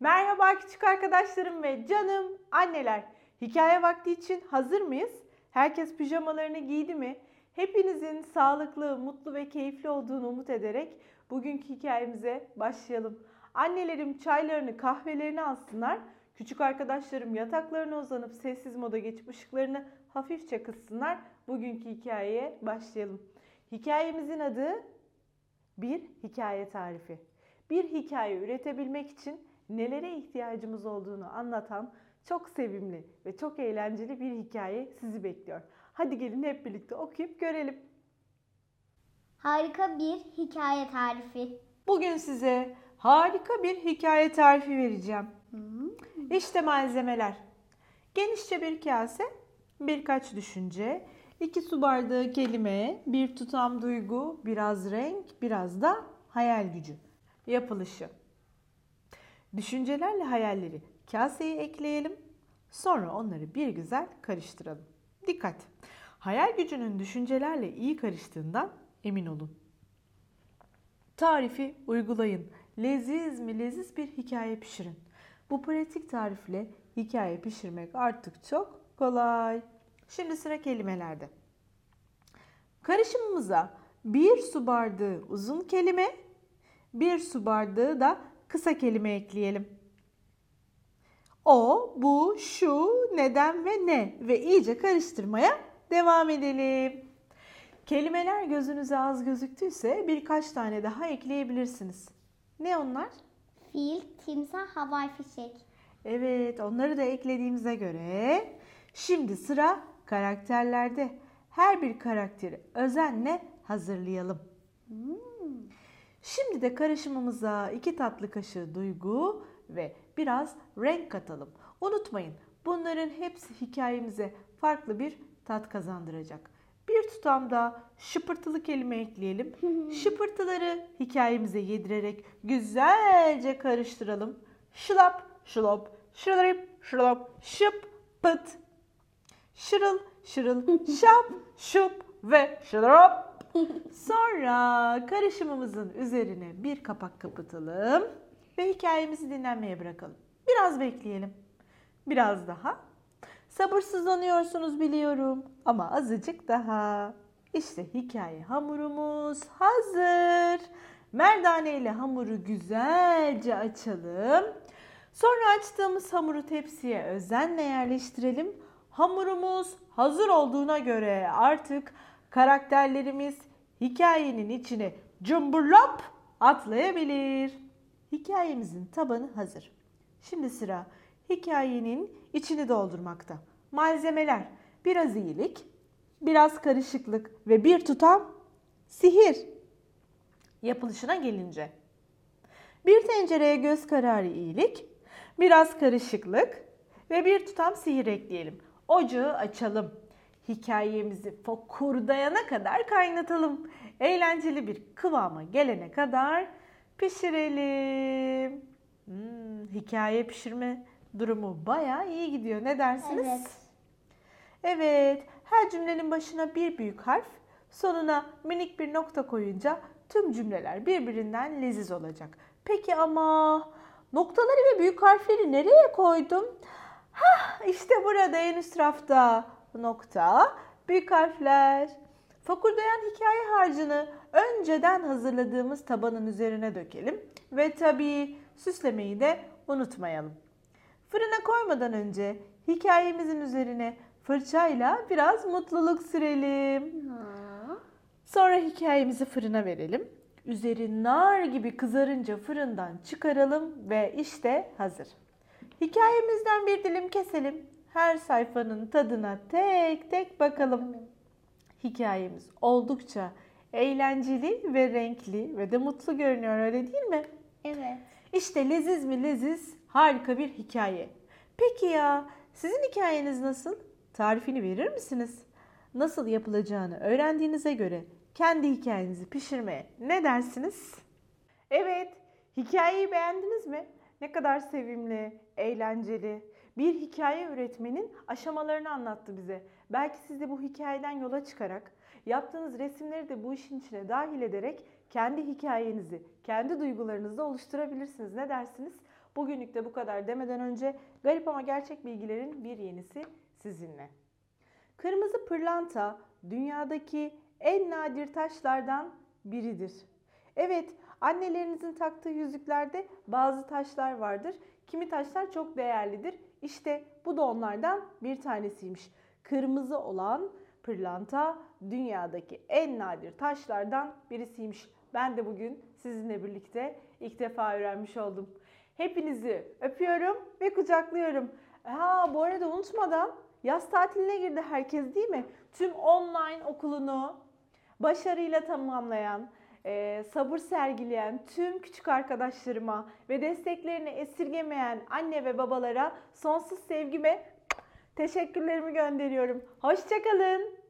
Merhaba küçük arkadaşlarım ve canım anneler. Hikaye vakti için hazır mıyız? Herkes pijamalarını giydi mi? Hepinizin sağlıklı, mutlu ve keyifli olduğunu umut ederek bugünkü hikayemize başlayalım. Annelerim çaylarını, kahvelerini alsınlar. Küçük arkadaşlarım yataklarına uzanıp sessiz moda geçip ışıklarını hafifçe kıssınlar. Bugünkü hikayeye başlayalım. Hikayemizin adı bir hikaye tarifi. Bir hikaye üretebilmek için nelere ihtiyacımız olduğunu anlatan çok sevimli ve çok eğlenceli bir hikaye sizi bekliyor. Hadi gelin hep birlikte okuyup görelim. Harika bir hikaye tarifi. Bugün size harika bir hikaye tarifi vereceğim. İşte malzemeler. Genişçe bir kase, birkaç düşünce, iki su bardağı kelime, bir tutam duygu, biraz renk, biraz da hayal gücü. Yapılışı. Düşüncelerle hayalleri kaseye ekleyelim. Sonra onları bir güzel karıştıralım. Dikkat! Hayal gücünün düşüncelerle iyi karıştığından emin olun. Tarifi uygulayın. Leziz mi leziz bir hikaye pişirin. Bu pratik tarifle hikaye pişirmek artık çok kolay. Şimdi sıra kelimelerde. Karışımımıza bir su bardağı uzun kelime, bir su bardağı da kısa kelime ekleyelim. O, bu, şu, neden ve ne ve iyice karıştırmaya devam edelim. Kelimeler gözünüze az gözüktüyse birkaç tane daha ekleyebilirsiniz. Ne onlar? Fil, timsah, havai fişek. Evet, onları da eklediğimize göre şimdi sıra karakterlerde. Her bir karakteri özenle hazırlayalım. Şimdi de karışımımıza iki tatlı kaşığı duygu ve biraz renk katalım. Unutmayın, bunların hepsi hikayemize farklı bir tat kazandıracak. Bir tutam da şıpırtılı kelime ekleyelim. Şıpırtıları hikayemize yedirerek güzelce karıştıralım. Şılap, şılop, şılırıp, şılop, şıp, pıt. Şırıl, şırıl, şap, şup ve şılop. Sonra karışımımızın üzerine bir kapak kapatalım ve hikayemizi dinlenmeye bırakalım. Biraz bekleyelim. Biraz daha. Sabırsızlanıyorsunuz biliyorum ama azıcık daha. İşte hikaye hamurumuz hazır. Merdane ile hamuru güzelce açalım. Sonra açtığımız hamuru tepsiye özenle yerleştirelim. Hamurumuz hazır olduğuna göre artık karakterlerimiz hikayenin içine cumburlop atlayabilir. Hikayemizin tabanı hazır. Şimdi sıra hikayenin içini doldurmakta. Malzemeler biraz iyilik, biraz karışıklık ve bir tutam sihir. Yapılışına gelince. Bir tencereye göz kararı iyilik, biraz karışıklık ve bir tutam sihir ekleyelim. Ocağı açalım. Hikayemizi fokurdayana kadar kaynatalım. Eğlenceli bir kıvama gelene kadar pişirelim. Hmm, hikaye pişirme durumu bayağı iyi gidiyor. Ne dersiniz? Evet. Evet, her cümlenin başına bir büyük harf, sonuna minik bir nokta koyunca tüm cümleler birbirinden leziz olacak. Peki ama noktaları ve büyük harfleri nereye koydum? Hah, işte burada en üst rafta nokta, büyük harfler. Fokurdayan hikaye harcını önceden hazırladığımız tabanın üzerine dökelim ve tabii süslemeyi de unutmayalım. Fırına koymadan önce hikayemizin üzerine fırçayla biraz mutluluk sürelim. Sonra hikayemizi fırına verelim. Üzeri nar gibi kızarınca fırından çıkaralım ve işte hazır. Hikayemizden bir dilim keselim. Her sayfanın tadına tek tek bakalım. Hikayemiz oldukça eğlenceli ve renkli ve de mutlu görünüyor öyle değil mi? Evet. İşte leziz mi leziz harika bir hikaye. Peki ya sizin hikayeniz nasıl? Tarifini verir misiniz? Nasıl yapılacağını öğrendiğinize göre kendi hikayenizi pişirmeye ne dersiniz? Evet, hikayeyi beğendiniz mi? Ne kadar sevimli, eğlenceli. Bir hikaye üretmenin aşamalarını anlattı bize. Belki siz de bu hikayeden yola çıkarak yaptığınız resimleri de bu işin içine dahil ederek kendi hikayenizi, kendi duygularınızı oluşturabilirsiniz. Ne dersiniz? Bugünlük de bu kadar demeden önce garip ama gerçek bilgilerin bir yenisi sizinle. Kırmızı pırlanta dünyadaki en nadir taşlardan biridir. Evet, annelerinizin taktığı yüzüklerde bazı taşlar vardır. Kimi taşlar çok değerlidir. İşte bu da onlardan bir tanesiymiş. Kırmızı olan pırlanta dünyadaki en nadir taşlardan birisiymiş. Ben de bugün sizinle birlikte ilk defa öğrenmiş oldum. Hepinizi öpüyorum ve kucaklıyorum. Ha bu arada unutmadan yaz tatiline girdi herkes değil mi? Tüm online okulunu başarıyla tamamlayan, e, sabır sergileyen tüm küçük arkadaşlarıma ve desteklerini esirgemeyen anne ve babalara sonsuz sevgime teşekkürlerimi gönderiyorum. Hoşçakalın.